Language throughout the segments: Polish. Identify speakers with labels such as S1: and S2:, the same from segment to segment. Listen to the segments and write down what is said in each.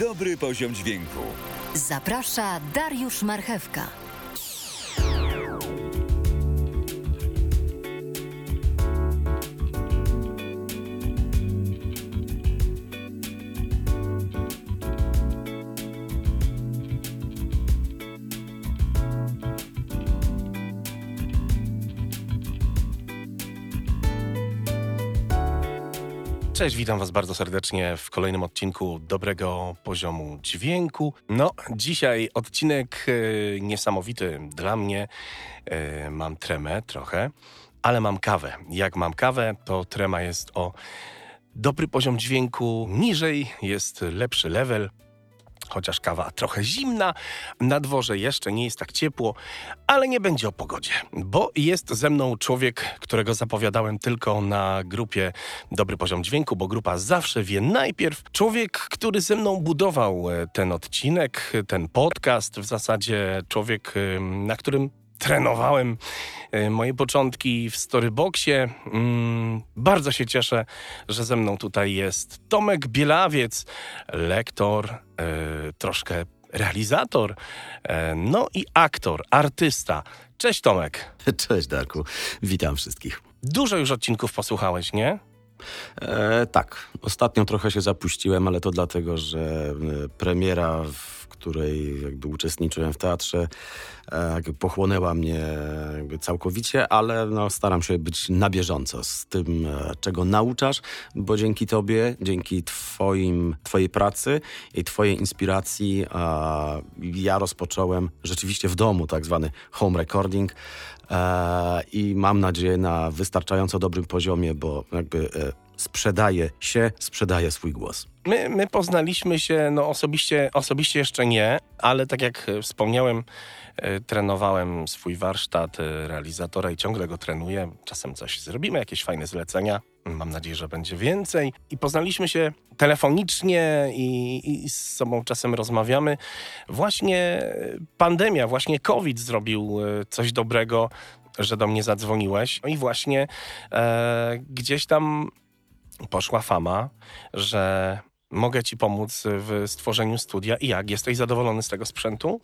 S1: Dobry poziom dźwięku.
S2: Zaprasza Dariusz Marchewka.
S3: Cześć, witam Was bardzo serdecznie w kolejnym odcinku Dobrego Poziomu Dźwięku. No, dzisiaj odcinek e, niesamowity dla mnie. E, mam tremę trochę, ale mam kawę. Jak mam kawę, to trema jest o dobry poziom dźwięku. Niżej jest lepszy level chociaż kawa trochę zimna, na dworze jeszcze nie jest tak ciepło, ale nie będzie o pogodzie, bo jest ze mną człowiek, którego zapowiadałem tylko na grupie Dobry Poziom Dźwięku, bo grupa zawsze wie najpierw. Człowiek, który ze mną budował e, ten odcinek, ten podcast, w zasadzie człowiek, na którym trenowałem e, moje początki w Storyboxie. Mm, bardzo się cieszę, że ze mną tutaj jest Tomek Bielawiec, lektor, e, troszkę realizator, e, no i aktor, artysta. Cześć Tomek.
S4: Cześć Darku, witam wszystkich.
S3: Dużo już odcinków posłuchałeś, nie?
S4: E, tak, ostatnio trochę się zapuściłem, ale to dlatego, że premiera w której jakby uczestniczyłem w teatrze, e, jakby pochłonęła mnie jakby całkowicie, ale no, staram się być na bieżąco z tym, e, czego nauczasz, bo dzięki tobie, dzięki twoim, twojej pracy i twojej inspiracji ja rozpocząłem rzeczywiście w domu tak zwany home recording e, i mam nadzieję na wystarczająco dobrym poziomie, bo jakby sprzedaje się, sprzedaje swój głos.
S3: My, my poznaliśmy się, no osobiście, osobiście jeszcze nie, ale tak jak wspomniałem, e, trenowałem swój warsztat e, realizatora i ciągle go trenuję. Czasem coś zrobimy, jakieś fajne zlecenia. Mam nadzieję, że będzie więcej. I poznaliśmy się telefonicznie i, i z sobą czasem rozmawiamy. Właśnie pandemia, właśnie COVID zrobił e, coś dobrego, że do mnie zadzwoniłeś. No I właśnie e, gdzieś tam poszła fama, że mogę ci pomóc w stworzeniu studia i jak? Jesteś zadowolony z tego sprzętu?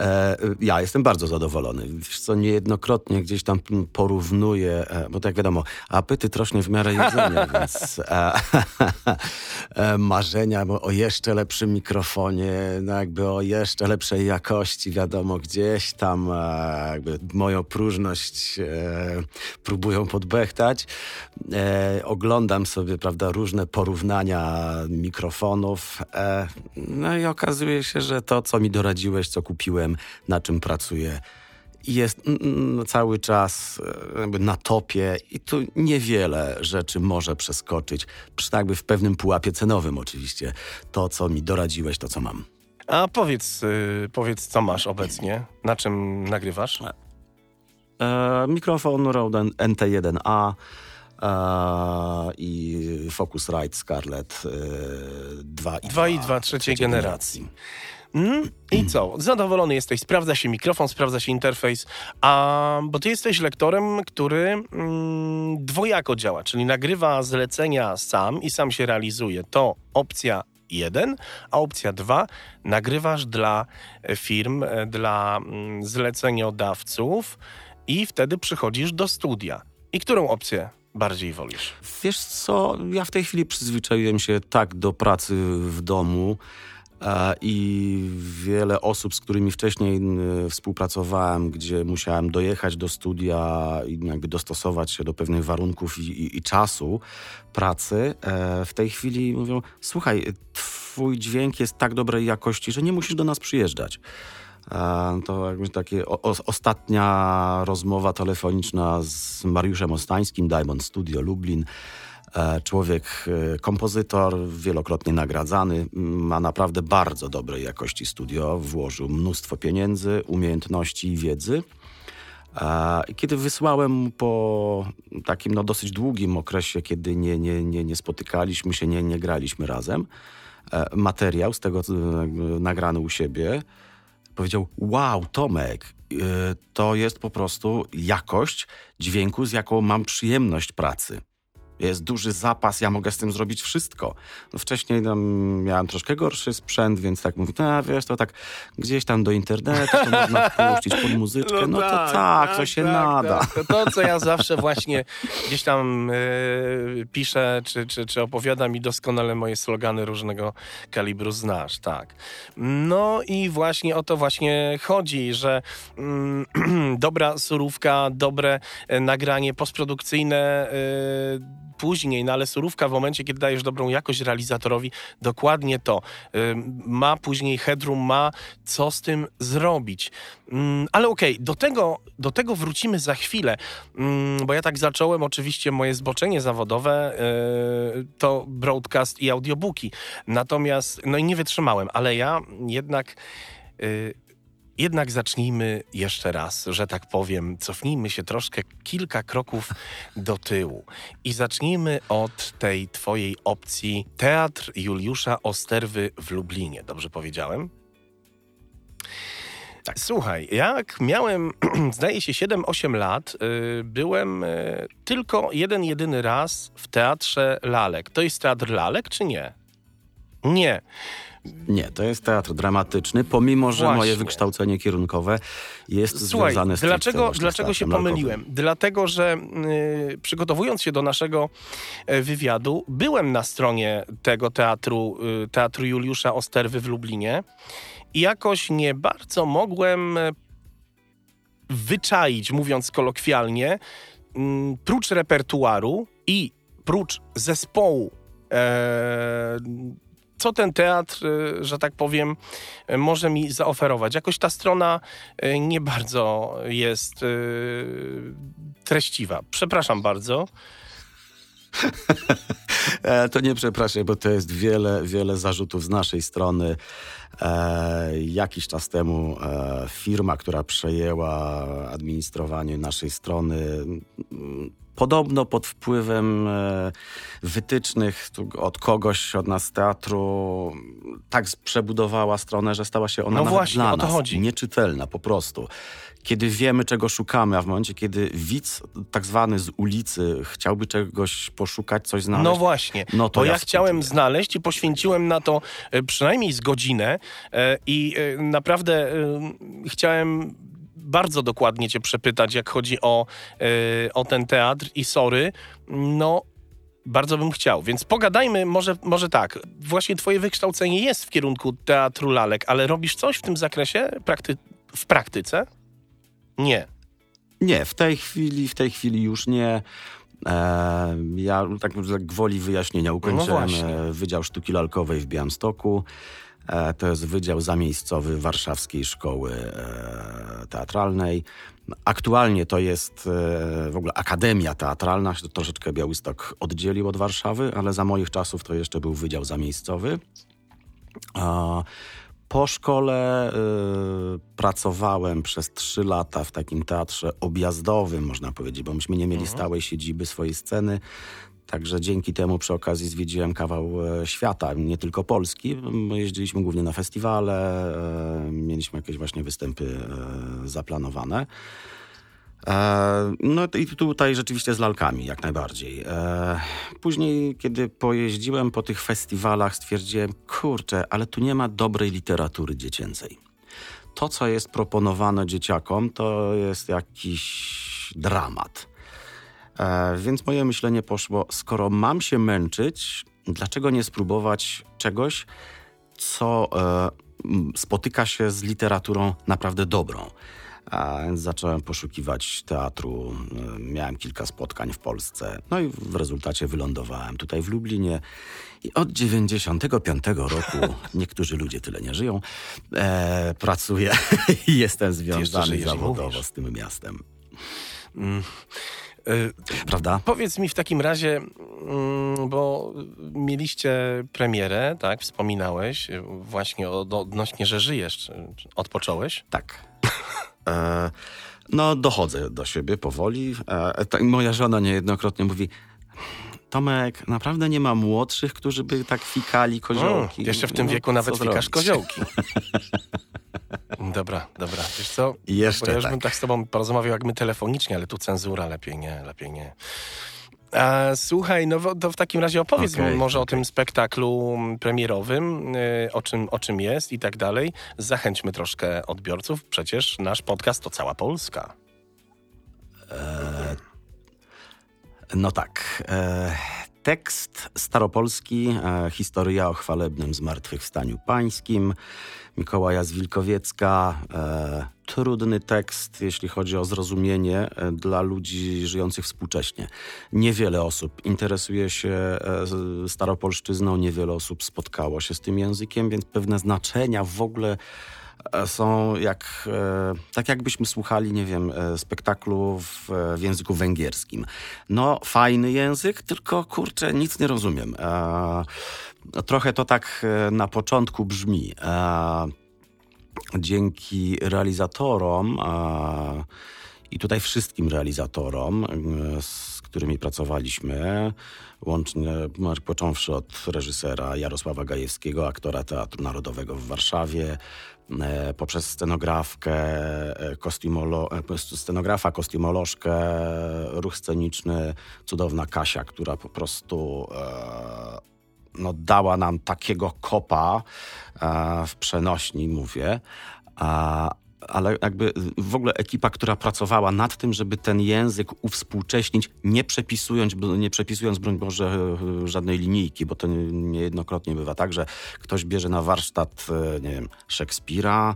S4: E, ja jestem bardzo zadowolony. Wiesz co, niejednokrotnie gdzieś tam porównuję, e, bo tak wiadomo, apetyt rośnie w miarę jedzenia, więc e, marzenia o jeszcze lepszym mikrofonie, no jakby o jeszcze lepszej jakości, wiadomo, gdzieś tam jakby moją próżność próbują podbechtać. oglądam sobie, prawda, różne porównania mikrofonów, no i okazuje się, że to, co mi doradziłeś, co kupiłem, na czym pracuję. Jest cały czas e, na topie i tu niewiele rzeczy może przeskoczyć, przynajmniej w pewnym pułapie cenowym oczywiście, to co mi doradziłeś, to co mam.
S3: A powiedz, yy, powiedz co masz obecnie, na czym nagrywasz?
S4: E, mikrofon Rode NT1A, e, i Focusrite Scarlett e, 2 i
S3: 2 i 2 trzeciej generacji. generacji. Mm? I co? Zadowolony jesteś, sprawdza się mikrofon, sprawdza się interfejs, a bo ty jesteś lektorem, który mm, dwojako działa, czyli nagrywa zlecenia sam i sam się realizuje. To opcja jeden, a opcja dwa, nagrywasz dla firm, e, dla mm, zleceniodawców i wtedy przychodzisz do studia. I którą opcję bardziej wolisz?
S4: Wiesz co, ja w tej chwili przyzwyczaiłem się tak do pracy w domu, i wiele osób, z którymi wcześniej współpracowałem, gdzie musiałem dojechać do studia i jakby dostosować się do pewnych warunków i, i, i czasu pracy, e, w tej chwili mówią: Słuchaj, twój dźwięk jest tak dobrej jakości, że nie musisz do nas przyjeżdżać. To jakby takie o, ostatnia rozmowa telefoniczna z Mariuszem Ostańskim, Diamond Studio Lublin. E, człowiek, e, kompozytor, wielokrotnie nagradzany, ma naprawdę bardzo dobrej jakości studio, włożył mnóstwo pieniędzy, umiejętności i wiedzy. E, kiedy wysłałem po takim no, dosyć długim okresie, kiedy nie, nie, nie, nie spotykaliśmy się, nie, nie graliśmy razem, materiał z tego nagrany u siebie, powiedział: Wow, Tomek, to jest po prostu jakość dźwięku, z jaką mam przyjemność pracy. Jest duży zapas, ja mogę z tym zrobić wszystko. No wcześniej tam miałem troszkę gorszy sprzęt, więc tak mówię, no wiesz, to tak gdzieś tam do internetu to można puścić pod muzyczkę, no, to tak, to się
S3: tak,
S4: nada.
S3: tak. To, to, co ja zawsze właśnie gdzieś tam e, piszę, czy, czy, czy opowiadam i doskonale moje slogany różnego kalibru znasz, tak. No i właśnie o to właśnie chodzi, że mm, dobra surówka, dobre e, nagranie postprodukcyjne e, później, no ale surówka w momencie, kiedy dajesz dobrą jakość realizatorowi, dokładnie to. Ma później headroom, ma co z tym zrobić. Mm, ale okej, okay, do, tego, do tego wrócimy za chwilę, mm, bo ja tak zacząłem oczywiście moje zboczenie zawodowe, y, to broadcast i audiobooki. Natomiast, no i nie wytrzymałem, ale ja jednak y, jednak zacznijmy jeszcze raz, że tak powiem, cofnijmy się troszkę kilka kroków do tyłu i zacznijmy od tej twojej opcji Teatr Juliusza Osterwy w Lublinie. Dobrze powiedziałem? Tak. Słuchaj, jak miałem, zdaje się, 7-8 lat, yy, byłem yy, tylko jeden, jedyny raz w teatrze Lalek. To jest teatr Lalek, czy nie? Nie.
S4: Nie, to jest teatr dramatyczny, pomimo że Właśnie. moje wykształcenie kierunkowe jest Słuchaj, związane z
S3: dlaczego, dlaczego się pomyliłem? Dlatego, że y, przygotowując się do naszego y, wywiadu, byłem na stronie tego teatru, y, teatru Juliusza Osterwy w Lublinie i jakoś nie bardzo mogłem e, wyczaić, mówiąc kolokwialnie, mm, prócz repertuaru i prócz zespołu e, co ten teatr, y, że tak powiem, y, może mi zaoferować. Jakoś ta strona y, nie bardzo jest treściwa. Przepraszam bardzo.
S4: E, to nie przepraszam, bo to jest wiele, wiele zarzutów z naszej strony. E, jakiś czas temu e, firma, która przejęła administrowanie naszej strony, podobno pod wpływem e, wytycznych od kogoś, od nas teatru, tak przebudowała stronę, że stała się ona
S3: no właśnie,
S4: dla nas
S3: chodzi.
S4: nieczytelna po prostu. Kiedy wiemy, czego szukamy, a w momencie, kiedy widz tak zwany z ulicy chciałby czegoś poszukać, coś znaleźć.
S3: No właśnie, no to, ja, ja chciałem znaleźć i poświęciłem na to e, przynajmniej z godzinę e, i naprawdę chciałem bardzo dokładnie cię przepytać, jak chodzi o, o ten teatr i sorry, no bardzo bym chciał, więc pogadajmy może, może tak. Właśnie twoje wykształcenie jest w kierunku teatru lalek, ale robisz coś w tym zakresie prakty w praktyce? Nie.
S4: Nie, w tej chwili, w tej chwili już nie. E, ja tak, tak gwoli wyjaśnienia ukończyłem no Wydział Sztuki Lalkowej w Białymstoku. E, to jest Wydział Zamiejscowy Warszawskiej Szkoły e, Teatralnej. Aktualnie to jest e, w ogóle Akademia Teatralna, się troszeczkę Białystok oddzielił od Warszawy, ale za moich czasów to jeszcze był Wydział Zamiejscowy. Po szkole y, pracowałem przez trzy lata w takim teatrze objazdowym, można powiedzieć, bo myśmy nie mieli mhm. stałej siedziby swojej sceny. Także dzięki temu przy okazji zwiedziłem kawał e, świata, nie tylko Polski. Jeździliśmy głównie na festiwale, e, mieliśmy jakieś właśnie występy e, zaplanowane. No i tutaj rzeczywiście z lalkami jak najbardziej. Później, kiedy pojeździłem po tych festiwalach, stwierdziłem, kurczę, ale tu nie ma dobrej literatury dziecięcej. To, co jest proponowane dzieciakom, to jest jakiś dramat. E, więc moje myślenie poszło, skoro mam się męczyć, dlaczego nie spróbować czegoś, co e, spotyka się z literaturą naprawdę dobrą. A więc zacząłem poszukiwać teatru. E, miałem kilka spotkań w Polsce. No i w rezultacie wylądowałem tutaj w Lublinie. I od 95 roku, niektórzy ludzie tyle nie żyją, e, pracuję i jestem związany zawodowo z tym miastem. Mm.
S3: Y, Prawda? Powiedz mi w takim razie, mm, bo mieliście premierę, tak? Wspominałeś właśnie odnośnie, że żyjesz. Odpocząłeś?
S4: Tak. E, no, dochodzę do siebie powoli. E, moja żona niejednokrotnie mówi, Tomek, naprawdę nie ma młodszych, którzy by tak fikali koziołki.
S3: No, jeszcze w tym no, wieku nawet fikasz zrobić? koziołki. Dobra, dobra. Wiesz co?
S4: Jeszcze
S3: Bo ja
S4: już
S3: tak. bym tak z tobą porozmawiał jak my telefonicznie, ale tu cenzura, lepiej nie, lepiej nie. A, słuchaj, no to w takim razie opowiedz
S4: okay,
S3: może
S4: okay.
S3: o tym spektaklu premierowym, y, o czym, o czym jest i tak dalej. Zachęćmy troszkę odbiorców, przecież nasz podcast to cała Polska.
S4: E, no tak. E, tekst staropolski, e, historia o chwalebnym zmartwychwstaniu pańskim, Mikołaja z Wilkowiecka. E, trudny tekst, jeśli chodzi o zrozumienie e, dla ludzi żyjących współcześnie. Niewiele osób interesuje się e, staropolszczyzną, niewiele osób spotkało się z tym językiem, więc pewne znaczenia w ogóle E, są jak, tak jakbyśmy słuchali, nie wiem, spektaklu w, w języku węgierskim. No, fajny język, tylko kurczę, nic nie rozumiem. Trochę to tak na początku brzmi. Dzięki realizatorom i tutaj wszystkim realizatorom, z którymi pracowaliśmy, łącznie począwszy od reżysera Jarosława Gajewskiego, aktora Teatru Narodowego w Warszawie, E, poprzez scenografkę, e, kostiumolo, e, scenografa, kostiumolożkę, ruch sceniczny, cudowna Kasia, która po prostu no, dała nam takiego kopa w przenośni, mówię. Ale jakby w ogóle ekipa, która pracowała nad tym, żeby ten język uwspółcześnić, nie przepisując, nie przepisując broń Boże żadnej linijki, bo to niejednokrotnie bywa tak, że ktoś bierze na warsztat, e, nie wiem, Szekspira,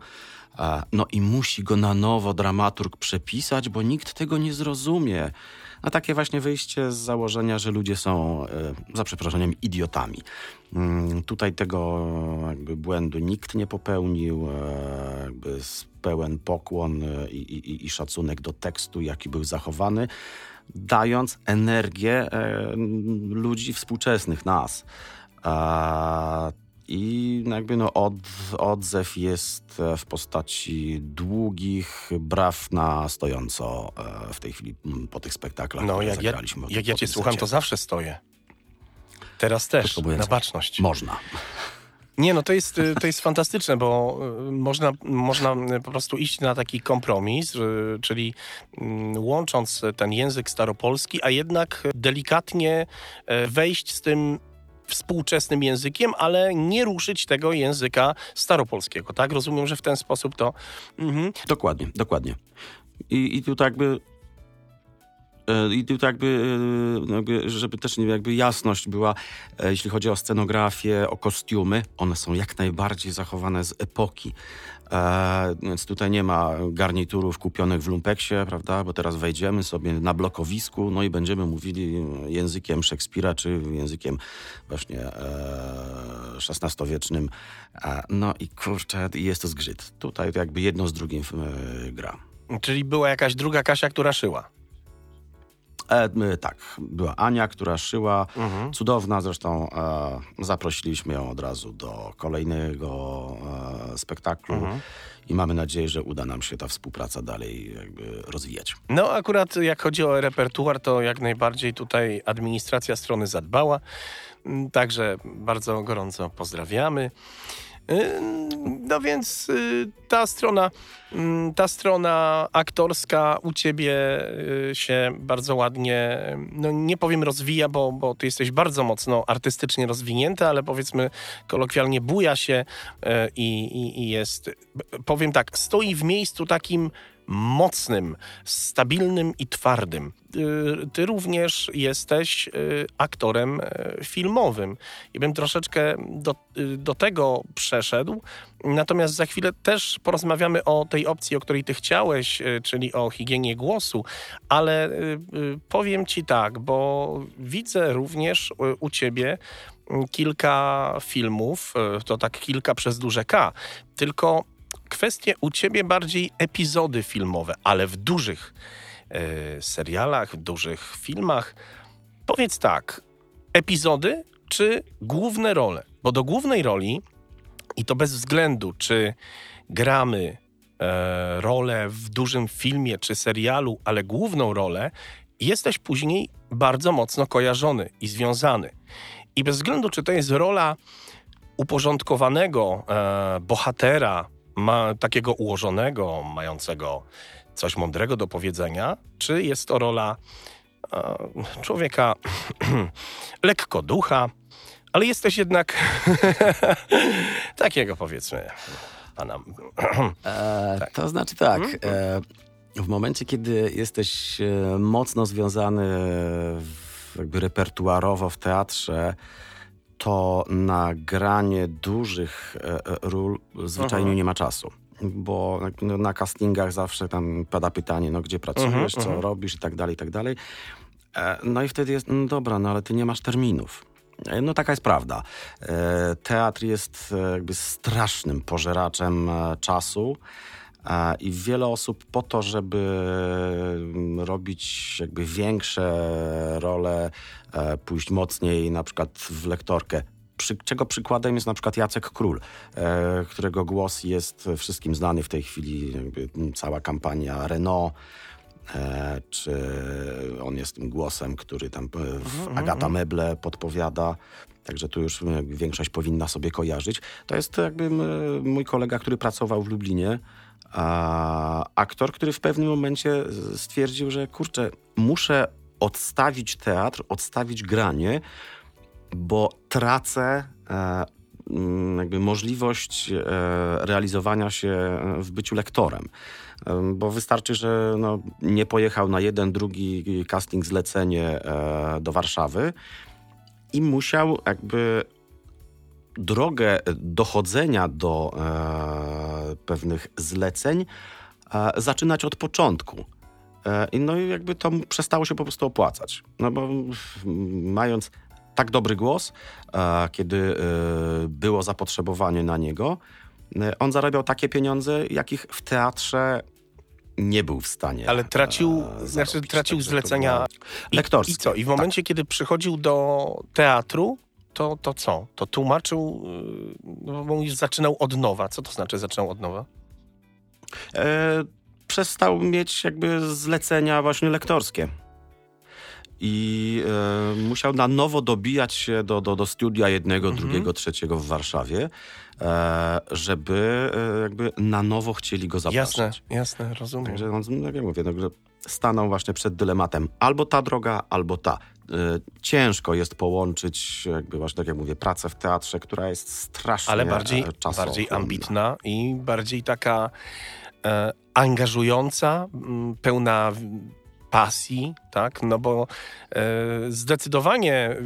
S4: no i musi go na nowo dramaturg przepisać, bo nikt tego nie zrozumie. A takie właśnie wyjście z założenia, że ludzie są, e, za przeproszeniem, idiotami. Mm, tutaj tego jakby błędu nikt nie popełnił. E, jakby pełen pokłon e, i, i, i szacunek do tekstu, jaki był zachowany, dając energię ludzi współczesnych, nas. I jakby no od, odzew jest e, w postaci długich braw na stojąco e, w tej chwili po tych spektaklach,
S3: no, jak ja, jak ja cię słucham, to zawsze stoję. Teraz też, na baczność.
S4: Można.
S3: Nie, no to jest, y, to jest fantastyczne, bo można, można po prostu iść na taki kompromis, czyli mm, łącząc ten język staropolski, a jednak delikatnie e, wejść z tym współczesnym językiem, ale nie ruszyć tego języka staropolskiego, tak? Rozumiem, że w ten sposób to...
S4: Mhm. Dokładnie, dokładnie. I, i tu tak e, i tu jakby, e, jakby, żeby też jakby jasność była, e, jeśli chodzi o scenografię, o kostiumy, one są jak najbardziej zachowane z epoki. E, więc tutaj nie ma garniturów kupionych w lumpeksie, prawda? Bo teraz wejdziemy sobie na blokowisku, no i będziemy mówili językiem Szekspira, czy językiem właśnie XVI-wiecznym. E, no i kurczę, jest to zgrzyt. Tutaj jakby jedno z drugim e, gra.
S3: Czyli była jakaś druga Kasia, która szyła.
S4: E, tak, była Ania, która szyła, mhm. cudowna, zresztą e, zaprosiliśmy ją od razu do kolejnego e, spektaklu mhm. i mamy nadzieję, że uda nam się ta współpraca dalej jakby rozwijać.
S3: No akurat jak chodzi o repertuar, to jak najbardziej tutaj administracja strony zadbała, mm, także bardzo gorąco pozdrawiamy. Y, no więc y, ta strona, mm, ta strona aktorska u ciebie y, się bardzo ładnie, no nie powiem rozwija, bo, bo ty jesteś bardzo mocno artystycznie rozwinięty, ale powiedzmy kolokwialnie buja się i, i, i jest, powiem tak, stoi w miejscu takim mocnym, stabilnym i twardym. Y, ty również jesteś y, aktorem y, filmowym. I bym troszeczkę do, do tego przeszedł. Natomiast za chwilę też porozmawiamy o tej opcji, o której ty chciałeś, czyli o higienie głosu, ale powiem ci tak, bo widzę również u ciebie kilka filmów, to tak kilka przez duże K, tylko kwestie u ciebie bardziej epizody filmowe, ale w dużych e, serialach, w dużych filmach. Powiedz tak, epizody czy główne role? Bo do głównej roli, i to bez względu, czy gramy e, rolę w dużym filmie czy serialu, ale główną rolę, jesteś później bardzo mocno kojarzony i związany. I bez względu, czy to jest rola uporządkowanego e, bohatera, ma takiego ułożonego, mającego coś mądrego do powiedzenia, czy jest to rola e, człowieka lekko ducha, ale jest też jednak takiego powiedzmy pana.
S4: E,
S3: Tak.
S4: To znaczy tak.
S3: Mhm.
S4: E, w momencie, kiedy jesteś e, mocno związany w, jakby repertuarowo w teatrze, to na granie dużych e, e, ról zwyczajnie
S3: Mhm.
S4: nie ma czasu. Bo no, na castingach zawsze tam pada pytanie, no gdzie pracujesz,
S3: Mhm,
S4: co
S3: mhm.
S4: robisz i tak dalej, i tak dalej. E, No i wtedy jest, no dobra, no ale ty nie masz terminów. E, No taka jest prawda. E, Teatr jest jakby strasznym pożeraczem czasu i wiele osób po to, żeby mm, robić jakby większe role, e, pójść mocniej na przykład w lektorkę, przy, czego przykładem jest na przykład Jacek Król, e, którego głos jest wszystkim znany w tej chwili, jakby m, cała kampania Renault, e, czy on jest tym głosem, który tam e, w Agata Meble podpowiada. Także tu już jakby większość powinna sobie kojarzyć. To jest jakby mój kolega, który pracował w Lublinie. Aktor, który w pewnym momencie stwierdził, że kurczę, muszę odstawić teatr, odstawić granie, bo tracę e, mm, jakby możliwość e, realizowania się w byciu lektorem. Em, Bo wystarczy, że no, nie pojechał na jeden, drugi casting zlecenie e, do Warszawy i musiał jakby drogę dochodzenia do e, pewnych zleceń e, zaczynać od początku. E, i no i jakby to przestało się po prostu opłacać. No bo mm, mając tak dobry głos, e, kiedy e, było zapotrzebowanie na niego, e, on zarabiał takie pieniądze, jakich w teatrze nie był w stanie.
S3: Ale tracił,
S4: e,
S3: znaczy tracił
S4: to
S3: zlecenia
S4: było
S3: i,
S4: lektorskie.
S3: I co? I w momencie, kiedy przychodził do teatru, to, to co? To tłumaczył, yy, no bo mówisz, zaczynał od nowa. Co to znaczy zaczynał od nowa?
S4: e, przestał mieć jakby zlecenia właśnie lektorskie. I e, musiał na nowo dobijać się do, do, do studia jednego,
S3: Mhm.
S4: drugiego, trzeciego w Warszawie, e, żeby e, jakby na nowo chcieli go zapraszać.
S3: Jasne, jasne, rozumiem.
S4: Także on, no, jak ja mówię, no, stanął właśnie przed dylematem albo ta droga, albo ta. E, ciężko jest połączyć, jakby właśnie tak jak mówię, pracę w teatrze, która jest strasznie
S3: Ale bardziej,
S4: e, czasochłonna.
S3: bardziej ambitna i bardziej taka e, angażująca, pełna pasji, tak? No bo e, zdecydowanie e,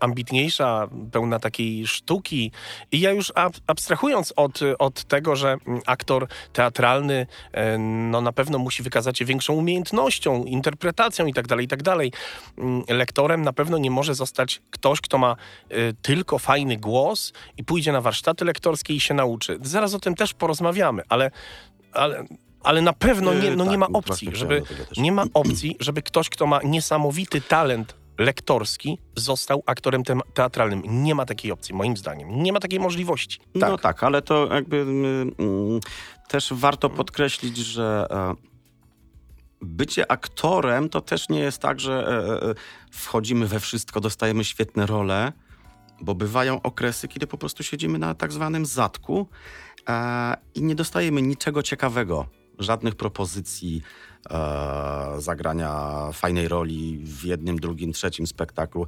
S3: ambitniejsza, pełna takiej sztuki. I ja już ab, abstrahując od, od tego, że mm, aktor teatralny e, no na pewno musi wykazać się większą umiejętnością, interpretacją i tak dalej, i tak dalej. Mm, Lektorem na pewno nie może zostać ktoś, kto ma e, tylko fajny głos i pójdzie na warsztaty lektorskie i się nauczy. Zaraz o tym też porozmawiamy, ale, ale, ale na pewno nie, no nie
S4: tak,
S3: ma opcji, żeby nie ma opcji, żeby ktoś, kto ma niesamowity talent lektorski, został aktorem te- teatralnym. Nie ma takiej opcji, moim zdaniem. Nie ma takiej możliwości. Tak.
S4: No tak, ale to jakby mm, też warto podkreślić, że e, bycie aktorem to też nie jest tak, że e, e, wchodzimy we wszystko, dostajemy świetne role, bo bywają okresy, kiedy po prostu siedzimy na tak zwanym zatku e, i nie dostajemy niczego ciekawego, żadnych propozycji e, zagrania fajnej roli w jednym, drugim, trzecim spektaklu.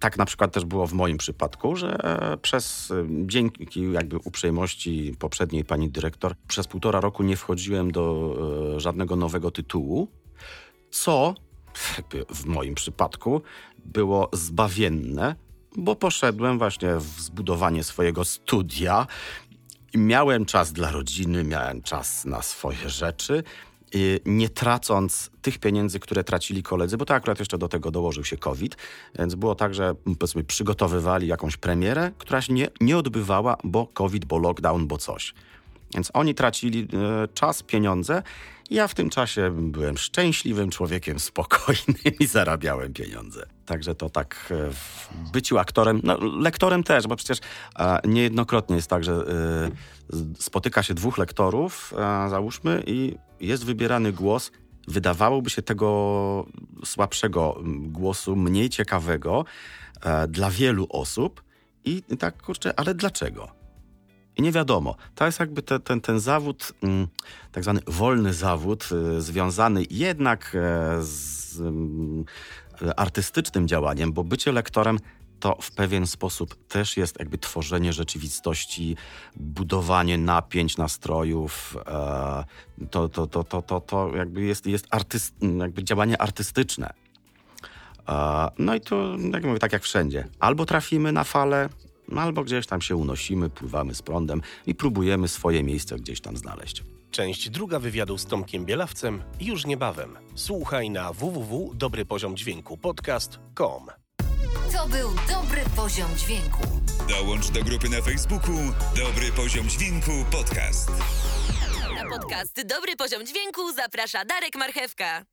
S4: Tak na przykład też było w moim przypadku, że przez e, dzięki jakby uprzejmości poprzedniej pani dyrektor przez półtora roku nie wchodziłem do e, żadnego nowego tytułu, co w moim przypadku było zbawienne, bo poszedłem właśnie w zbudowanie swojego studia miałem czas dla rodziny, miałem czas na swoje rzeczy, i nie tracąc tych pieniędzy, które tracili koledzy, bo to akurat jeszcze do tego dołożył się COVID, więc było tak, że powiedzmy przygotowywali jakąś premierę, która się nie, nie odbywała, bo COVID, bo lockdown, bo coś. Więc oni tracili e, czas, pieniądze. Ja w tym czasie byłem szczęśliwym człowiekiem, spokojnym i zarabiałem pieniądze. Także to tak e, w byciu aktorem, no lektorem też, bo przecież e, niejednokrotnie jest tak, że spotyka się dwóch lektorów, załóżmy, i jest wybierany głos. Wydawałoby się tego słabszego głosu, mniej ciekawego e, dla wielu osób. I tak, kurczę, ale dlaczego? I nie wiadomo. To jest jakby te, ten, ten zawód, mm, tak zwany wolny zawód, y, związany jednak e, z mm, artystycznym działaniem, bo bycie lektorem to w pewien sposób też jest jakby tworzenie rzeczywistości, budowanie napięć, nastrojów. E, to, to, to, to, to, to jakby jest, jest artyst, jakby działanie artystyczne. E, No i to, jak mówię, tak jak wszędzie. Albo trafimy na falę, albo gdzieś tam się unosimy, pływamy z prądem i próbujemy swoje miejsce gdzieś tam znaleźć.
S3: Część druga wywiadu z Tomkiem Bielawcem już niebawem. Słuchaj na www.dobrypoziomdźwięku podcast.com.
S2: To był dobry poziom dźwięku.
S1: Dołącz do grupy na Facebooku Dobry Poziom Dźwięku Podcast.
S5: Na podcast Dobry Poziom Dźwięku zaprasza Darek Marchewka.